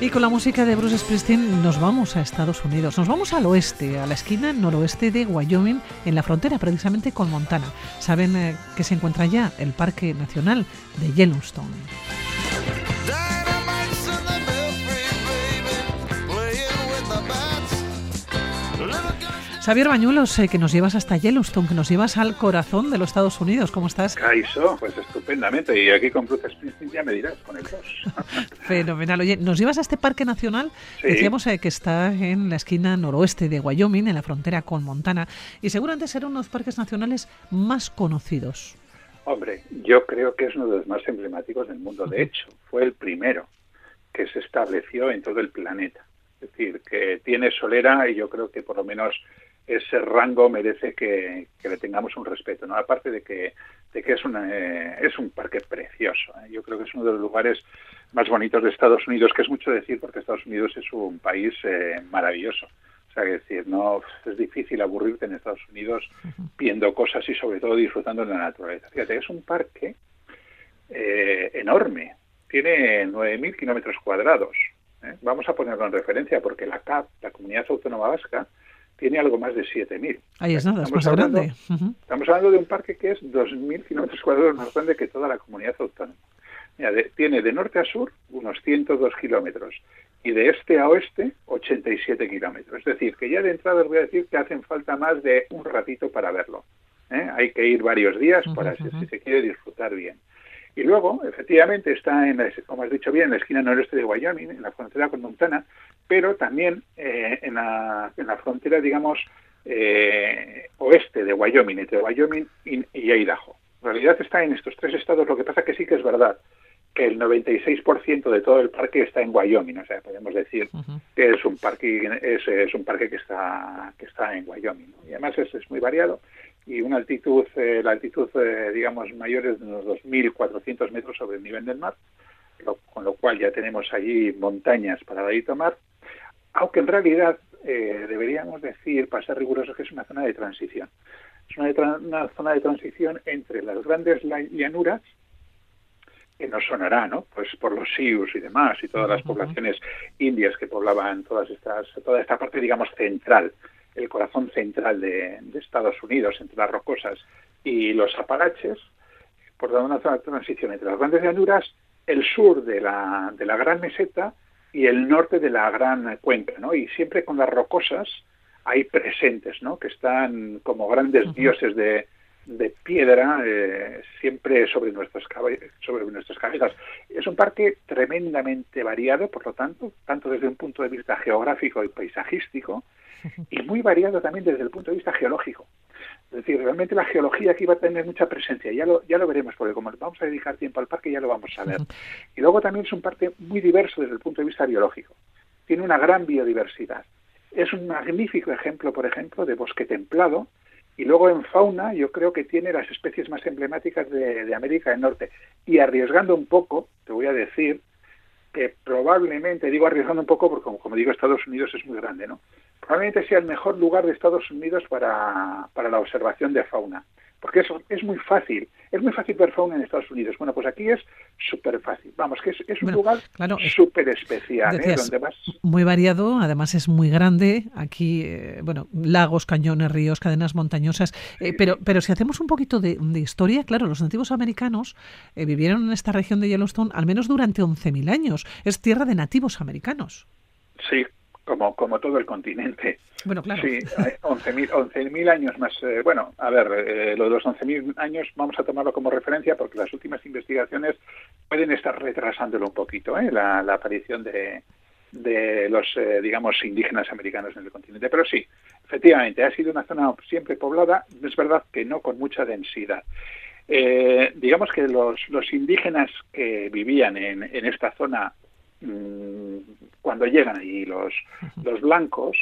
Y con la música de Bruce Springsteen nos vamos a Estados Unidos, nos vamos al oeste, a la esquina noroeste de Wyoming, en la frontera precisamente con Montana. Saben eh, que se encuentra ya el Parque Nacional de Yellowstone. Xavier Bañuelos, eh, que nos llevas hasta Yellowstone, que nos llevas al corazón de los Estados Unidos. ¿Cómo estás? Caiso, pues estupendamente. Y aquí con Bruce Springsteen ya me dirás, con el dos. Fenomenal. Oye, nos llevas a este parque nacional, decíamos eh, que está en la esquina noroeste de Wyoming, en la frontera con Montana, y seguramente será uno de los parques nacionales más conocidos. Hombre, yo creo que es uno de los más emblemáticos del mundo. De hecho, fue el primero que se estableció en todo el planeta. Es decir, que tiene solera y yo creo que por lo menos ese rango merece que, le tengamos un respeto, ¿no? Aparte de que, de que es, una, eh, es un parque precioso. ¿eh? Yo creo que es uno de los lugares más bonitos de Estados Unidos, que es mucho decir porque Estados Unidos es un país eh, maravilloso. O sea, que decir, no es difícil aburrirte en Estados Unidos viendo cosas y sobre todo disfrutando de la naturaleza. Fíjate, es un parque enorme, tiene 9.000 kilómetros cuadrados. Vamos a ponerlo en referencia porque la CAP, la Comunidad Autónoma Vasca, tiene algo más de 7.000. Ahí es nada, es más grande. Estamos hablando de un parque que es 2.000 kilómetros cuadrados más grande que toda la comunidad autónoma. Mira, tiene de norte a sur unos 102 kilómetros y de este a oeste 87 kilómetros. Es decir, que ya de entrada os voy a decir que hacen falta más de un ratito para verlo. ¿eh? Hay que ir varios días para si, se quiere disfrutar bien. Y luego, efectivamente, está, en como has dicho bien, en la esquina noreste de Wyoming, en la frontera con Montana, pero también eh, en, la, en, la, frontera, digamos, eh, oeste de Wyoming, entre Wyoming y, Idaho. En realidad está en estos tres estados, lo que pasa que sí que es verdad que el 96% de todo el parque está en Wyoming, o sea, podemos decir que es un parque es, es, un parque que está que está en Wyoming, y además es, es, muy variado y una altitud, eh, la altitud, digamos, mayor es de unos 2.400 metros sobre el nivel del mar, con lo cual ya tenemos allí montañas para ir a tomar aunque en realidad eh, deberíamos decir, para ser rigurosos, que es una zona de transición. Es una, zona de transición entre las grandes llanuras, que nos sonará, ¿no? Pues por los Sioux y demás, y todas las poblaciones indias que poblaban todas estas, toda esta parte, digamos, central, el corazón central de, Estados Unidos, entre las rocosas y los Apalaches, por dar una zona de transición entre las grandes llanuras, el sur de la, de la gran meseta y el norte de la gran cuenca, ¿no? Y siempre con las rocosas hay presentes, ¿no? Que están como grandes dioses de, de piedra eh, siempre sobre nuestras, sobre nuestras cabezas. Es un parque tremendamente variado, por lo tanto, tanto desde un punto de vista geográfico y paisajístico, y muy variado también desde el punto de vista geológico. Es decir, realmente la geología aquí va a tener mucha presencia, ya lo, ya lo veremos, porque como vamos a dedicar tiempo al parque ya lo vamos a ver. Y luego también es un parque muy diverso desde el punto de vista biológico. Tiene una gran biodiversidad. Es un magnífico ejemplo, por ejemplo, de bosque templado, y luego en fauna yo creo que tiene las especies más emblemáticas de, América del Norte. Y arriesgando un poco, te voy a decir, que probablemente, digo arriesgando un poco porque como, como, digo Estados Unidos es muy grande, ¿no? Probablemente sea el mejor lugar de Estados Unidos para, para la observación de fauna porque eso es muy fácil. Es muy fácil ver fauna en Estados Unidos. Bueno, pues aquí es súper fácil. Vamos, que es, un lugar súper especial. ¿eh? Muy variado, además es muy grande. Aquí, eh, bueno, lagos, cañones, ríos, cadenas montañosas. Eh, pero, pero si hacemos un poquito de, historia, claro, los nativos americanos vivieron en esta región de Yellowstone al menos durante 11.000 años. Es tierra de nativos americanos. Sí, como, como todo el continente. Bueno, claro. Sí, 11.000 años más. Eh, bueno, a ver, eh, lo de los 11.000 años vamos a tomarlo como referencia porque las últimas investigaciones pueden estar retrasándolo un poquito, ¿eh? la, aparición de, de los, eh, digamos, indígenas americanos en el continente. Pero sí, efectivamente, ha sido una zona siempre poblada, es verdad que no con mucha densidad. digamos que los, los indígenas que vivían en, en esta zona Mm, cuando llegan allí los, los blancos,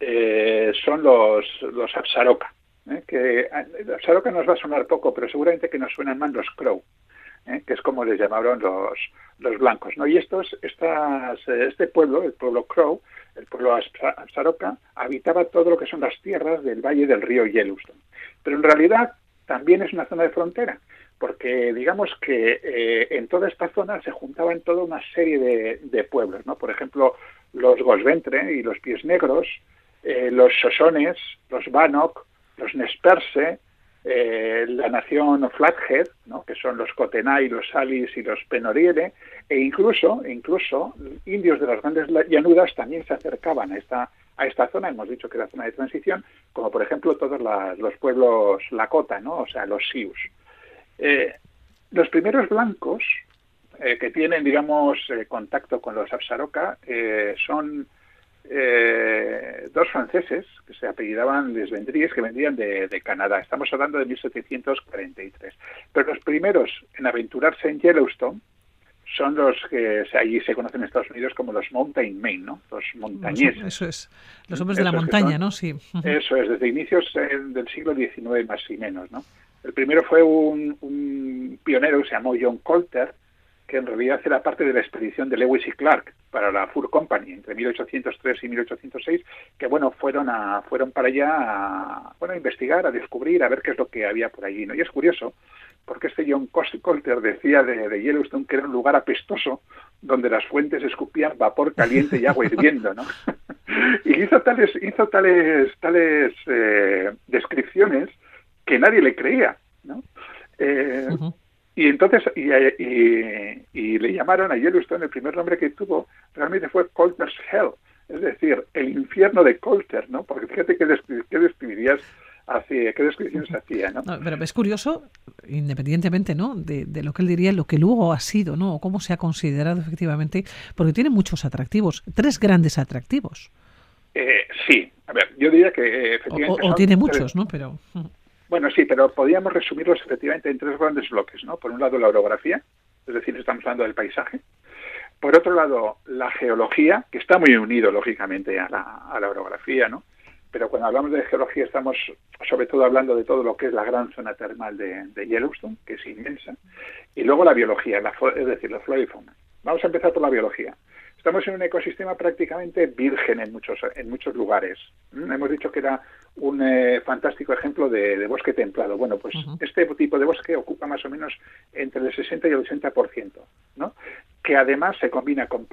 eh, son los, los Absaroka. ¿eh? Que Absaroka nos va a sonar poco, pero seguramente que nos suenan más los Crow, ¿eh? que es como les llamaron los, los blancos. ¿no? Y estos, estas, este pueblo, el pueblo Crow, el pueblo Absaroka, habitaba todo lo que son las tierras del valle del río Yellowstone. Pero en realidad también es una zona de frontera, porque digamos que eh, en toda esta zona se juntaban toda una serie de, pueblos, ¿no? Por ejemplo, los Gosventre y los Pies Negros, eh, los Sosones, los Bannock, los Nesperse, eh, la nación Flathead, ¿no? que son los Cotenay, los Salis y los Penoriere, e incluso, incluso indios de las grandes llanuras también se acercaban a esta, a esta zona, hemos dicho que era zona de transición, como por ejemplo todos los pueblos Lakota, ¿no? o sea, los Sioux. Eh, los primeros blancos eh, que tienen, digamos, eh, contacto con los Absaroka son dos franceses que se apellidaban Les Vendries, que vendían de, Canadá. Estamos hablando de 1743. Pero los primeros en aventurarse en Yellowstone son los que allí se conocen en Estados Unidos como los mountain men, ¿no? Los montañeses. Eso es. Los hombres de la montaña, ¿no? Sí. Eso es, desde inicios del siglo XIX más y menos, ¿no? El primero fue un, pionero que se llamó John Colter, que en realidad era parte de la expedición de Lewis y Clark para la Fur Company entre 1803 y 1806, que bueno, fueron a, fueron para allá a, bueno, a investigar, a descubrir, a ver qué es lo que había por allí, ¿no? Y es curioso, porque este John Colter decía de, Yellowstone que era un lugar apestoso donde las fuentes escupían vapor caliente y agua hirviendo, ¿no? y hizo tales, hizo tales, tales eh, descripciones que nadie le creía, ¿no? Eh, y entonces, y, y, le llamaron a Yellowstone, el primer nombre que tuvo realmente fue Colter's Hell, es decir, el infierno de Colter, ¿no? Porque fíjate qué, describirías qué descripción se hacía, ¿no? Pero es curioso, independientemente, ¿no? De, lo que él diría, lo que luego ha sido, ¿no? O cómo se ha considerado efectivamente, porque tiene muchos atractivos, tres grandes atractivos. Eh, sí, a ver, yo diría que efectivamente. O, tiene muchos, ¿no? Pero. Bueno, sí, pero podríamos resumirlos efectivamente en tres grandes bloques, ¿no? Por un lado la orografía, es decir, estamos hablando del paisaje. Por otro lado, la geología, que está muy unido, lógicamente, a la, orografía, ¿no? Pero cuando hablamos de geología estamos sobre todo hablando de todo lo que es la gran zona termal de, Yellowstone, que es inmensa. Y luego la biología, es decir, la flora y fauna. Vamos a empezar por la biología. Estamos en un ecosistema prácticamente virgen en muchos, en muchos lugares. Mm, hemos dicho que era un eh, fantástico ejemplo de, bosque templado. Bueno, pues este tipo de bosque ocupa más o menos entre el 60 y el 80%, ¿no? que además se combina con,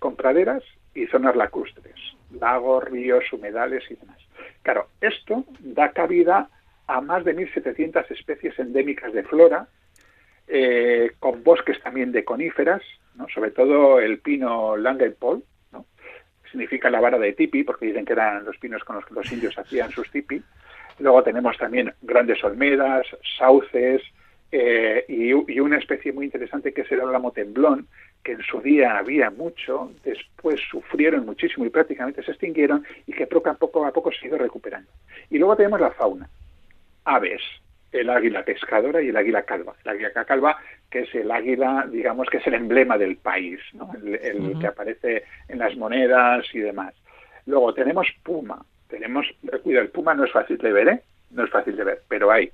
con praderas y zonas lacustres, lagos, ríos, humedales y demás. Claro, esto da cabida a más de 1.700 especies endémicas de flora, eh, con bosques también de coníferas, sobre todo el pino Langenpol, ¿no? significa la vara de tipi, porque dicen que eran los pinos con los que los indios hacían sus tipi. Luego tenemos también grandes olmedas, sauces eh, y, una especie muy interesante que es el álamo temblón, que en su día había mucho, después sufrieron muchísimo y prácticamente se extinguieron y que poco a poco, a poco se ha ido recuperando. Y luego tenemos la fauna, aves, el águila pescadora y el águila calva. El águila calva, que es el águila, digamos, que es el emblema del país, ¿no? el, que aparece en las monedas y demás. Luego tenemos puma. Tenemos, cuidado, el puma no es fácil de ver, ¿eh? No es fácil de ver, pero hay.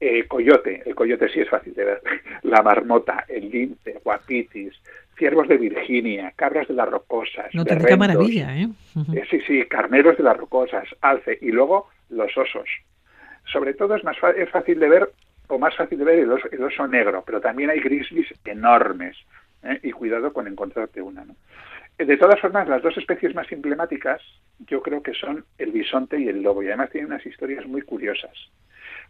Eh, coyote, el coyote sí es fácil de ver. La marmota, el lince, guapitis, ciervos de Virginia, cabras de las rocosas. No, qué maravilla, ¿eh? ¿eh? Sí, sí, carneros de las rocosas, alce. Y luego los osos sobre todo es más es fácil de ver o más fácil de ver el oso, negro, pero también hay grizzlies enormes ¿eh? y cuidado con encontrarte una. ¿no? De todas formas, las dos especies más emblemáticas yo creo que son el bisonte y el lobo y además tienen unas historias muy curiosas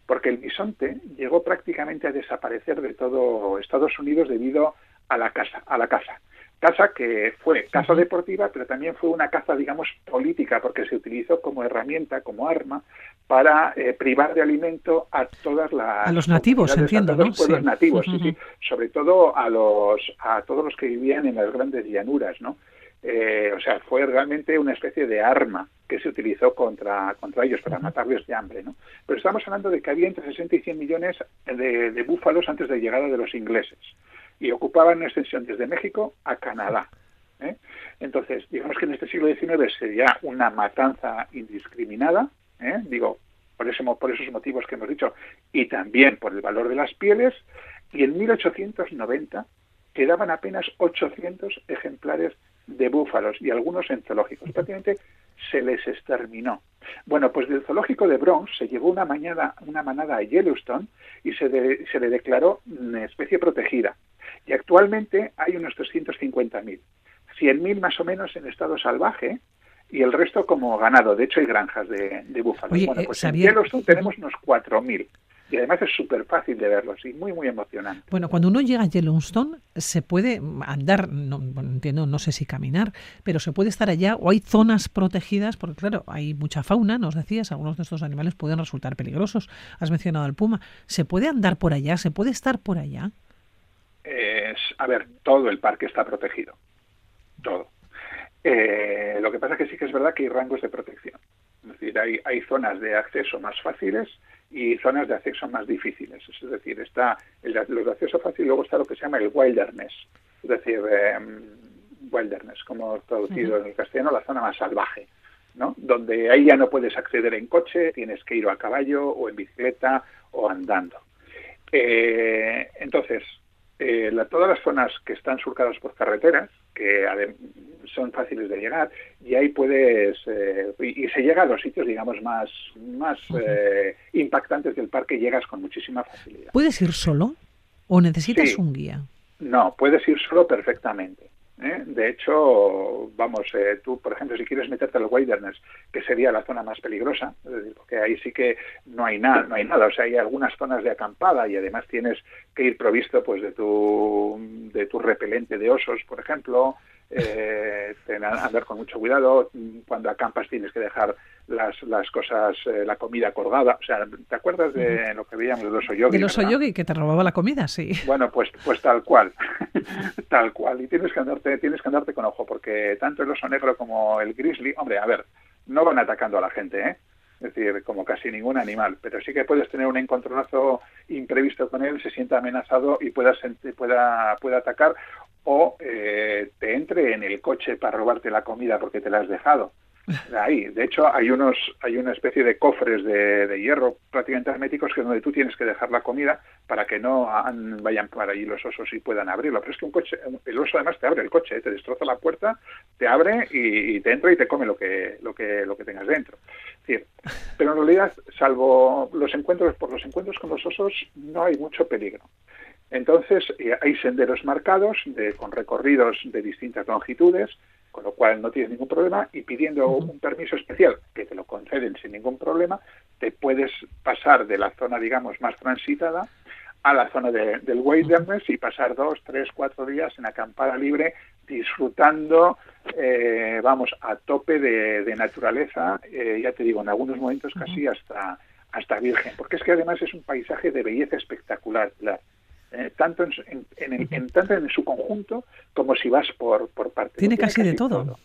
porque el bisonte llegó prácticamente a desaparecer de todo Estados Unidos debido a la caza, a la caza caza que fue caza deportiva, pero también fue una caza, digamos, política, porque se utilizó como herramienta, como arma, para eh, privar de alimento a todas las... A los nativos, entiendo, a todos los pueblos nativos, sí, sobre todo a, los, a todos los que vivían en las grandes llanuras, ¿no? Eh, o sea, fue realmente una especie de arma que se utilizó contra, contra ellos para matarles de hambre, ¿no? Pero estamos hablando de que había entre 60 y 100 millones de, de búfalos antes de llegada de los ingleses y ocupaban una extensión desde México a Canadá. ¿eh? Entonces, digamos que en este siglo XIX sería una matanza indiscriminada, ¿eh? digo, por, ese, por esos motivos que hemos dicho, y también por el valor de las pieles, y en 1890 quedaban apenas 800 ejemplares de búfalos y algunos en zoológicos. Prácticamente se les exterminó. Bueno, pues del zoológico de Bronx se llevó una, mañana, una manada a Yellowstone y se, se le declaró especie protegida. Y actualmente hay unos 350.000. 100.000 más o menos en estado salvaje y el resto como ganado. De hecho, hay granjas de, de búfalos. bueno, eh, pues en Yellowstone tenemos unos 4.000 y además es súper fácil de verlo, y muy, muy emocionante. Bueno, cuando uno llega a Yellowstone, se puede andar, no, entiendo, no sé si caminar, pero se puede estar allá o hay zonas protegidas, porque claro, hay mucha fauna, nos decías, algunos de estos animales pueden resultar peligrosos. Has mencionado al puma. ¿Se puede andar por allá? ¿Se puede estar por allá? A ver, todo el parque está protegido. Todo. Eh, lo que pasa es que sí que es verdad que hay rangos de protección. Es decir, hay, hay zonas de acceso más fáciles y zonas de acceso más difíciles. Es decir, está el, los de acceso fácil, luego está lo que se llama el wilderness, es decir, em, wilderness, como traducido en el castellano, la zona más salvaje, ¿no? Donde ahí ya no puedes acceder en coche, tienes que ir a caballo o en bicicleta o andando. Eh, entonces, eh, todas las zonas que están surcadas por carreteras, que son fáciles de llegar, y ahí puedes, eh, y, se llega a los sitios, digamos, más, más eh, impactantes del parque, llegas con muchísima facilidad. ¿Puedes ir solo o necesitas un guía? No, puedes ir solo perfectamente. ¿Eh? De hecho, vamos, eh, tú, por ejemplo, si quieres meterte al Wilderness, que sería la zona más peligrosa, porque ahí sí que no hay nada, no hay nada, o sea, hay algunas zonas de acampada y además tienes que ir provisto, pues, de tu de tu repelente de osos, por ejemplo, eh, andar con mucho cuidado. Cuando acampas tienes que dejar las, las cosas, eh, la comida colgada. O sea, ¿te acuerdas de lo que veíamos de los oyogi? De los oyogi, que te robaba la comida, sí. Bueno, pues, pues tal cual. tal cual. Y tienes que, andarte, tienes que andarte con ojo, porque tanto el oso negro como el grizzly, hombre, a ver, no van atacando a la gente, ¿eh? es decir, como casi ningún animal, pero sí que puedes tener un encontronazo imprevisto con él, se sienta amenazado y pueda, pueda, pueda atacar o eh, te entre en el coche para robarte la comida porque te la has dejado. Ahí, de hecho, hay unos, hay una especie de cofres de, hierro prácticamente herméticos que es donde tú tienes que dejar la comida para que no vayan para allí los osos y puedan abrirlo. Pero es que un coche, el oso además te abre el coche, te destroza la puerta, te abre y, te entra y te come lo que, lo que, lo que tengas dentro. pero en realidad, salvo los encuentros, por los encuentros con los osos, no hay mucho peligro. Entonces, eh, hay senderos marcados de, con recorridos de distintas longitudes, con lo cual no tienes ningún problema y pidiendo un permiso especial que te lo conceden sin ningún problema, te puedes pasar de la zona, digamos, más transitada a la zona del wilderness y pasar dos, tres, cuatro días en acampada libre disfrutando, eh, vamos, a tope de, naturaleza, eh, ya te digo, en algunos momentos casi hasta, hasta virgen, porque es que además es un paisaje de belleza espectacular. Eh, tanto en, tanto en su conjunto como si vas por, por parte. Tiene, casi, de todo.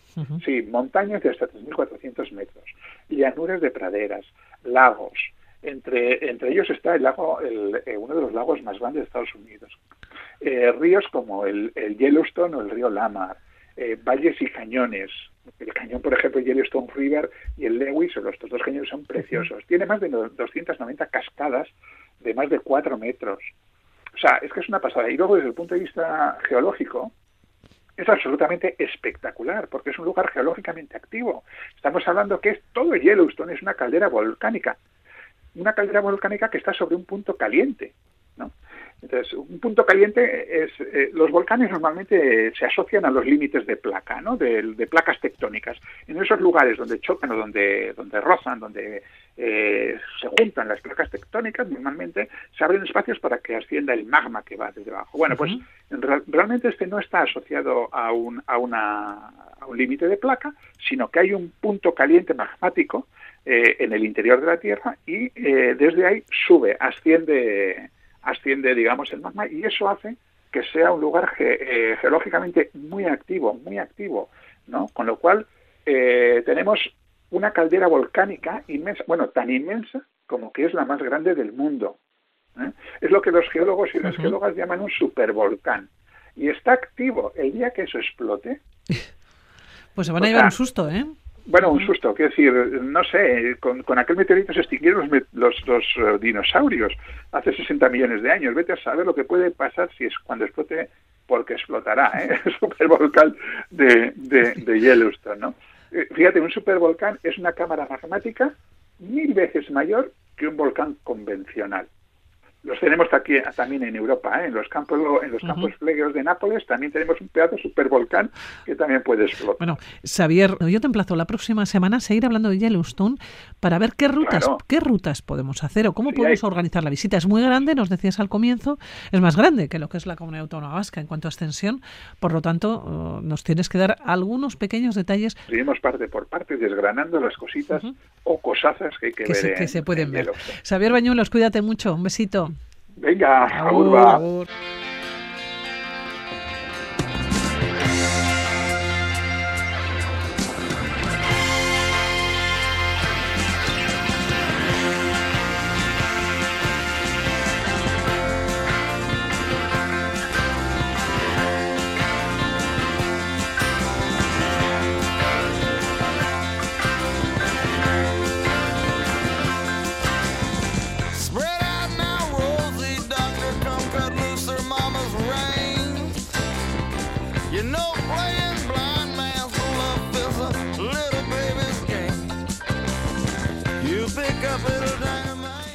Sí, montañas de hasta 3.400 metros, llanuras de praderas, lagos. Entre, entre ellos está el lago, el, eh, uno de los lagos más grandes de Estados Unidos. Eh, ríos como el, el, Yellowstone o el río Lamar, valles y cañones. El cañón, por ejemplo, Yellowstone River y el Lewis, los dos cañones son preciosos. Tiene más de 290 cascadas de más de 4 metros. Sea, es que es una pasada. Y luego, desde el punto de vista geológico, es absolutamente espectacular, porque es un lugar geológicamente activo. Estamos hablando que es todo Yellowstone, es una caldera volcánica. Una caldera volcánica que está sobre un punto caliente. ¿no? Entonces, un punto caliente es, eh, los volcanes normalmente se asocian a los límites de placa, ¿no? De, placas tectónicas. En esos lugares donde chocan o donde, donde rozan, donde eh, se juntan las placas tectónicas, normalmente se abren espacios para que ascienda el magma que va desde abajo. Bueno, pues realmente este no está asociado a un, a una, a un límite de placa, sino que hay un punto caliente magmático eh, en el interior de la Tierra y desde ahí sube, asciende asciende, digamos, el magma y eso hace que sea un lugar eh, geológicamente muy activo, muy activo, ¿no? Con lo cual eh, tenemos una caldera volcánica inmensa, bueno, tan inmensa como que es la más grande del mundo. ¿eh? Es lo que los geólogos y las geólogas llaman un supervolcán. Y está activo. El día que eso explote... Pues se van a llevar un susto, ¿eh? Bueno, un susto, quiero decir, no sé, con, con aquel meteorito se extinguieron los, los, eh, dinosaurios hace 60 millones de años. Vete a saber lo que puede pasar si es cuando explote, porque explotará, ¿eh? el supervolcán de, de, de Yellowstone, ¿no? Eh, fíjate, un supervolcán es una cámara magmática mil veces mayor que un volcán convencional. Los tenemos aquí también en Europa, ¿eh? en los campos en los campos de Nápoles también tenemos un pedazo supervolcán que también puede explotar. Bueno, Xavier, yo te emplazo la próxima semana a seguir hablando de Yellowstone para ver qué rutas qué rutas podemos hacer o cómo podemos organizar la visita. Es muy grande, nos decías al comienzo, es más grande que lo que es la comunidad autónoma vasca en cuanto a extensión, por lo tanto, oh, nos tienes que dar algunos pequeños detalles. Seguimos parte por parte desgranando las cositas o cosazas que hay que, ver. que se pueden ver. Xavier Bañuelos, cuídate mucho, un besito. Venga, agur, agur ba.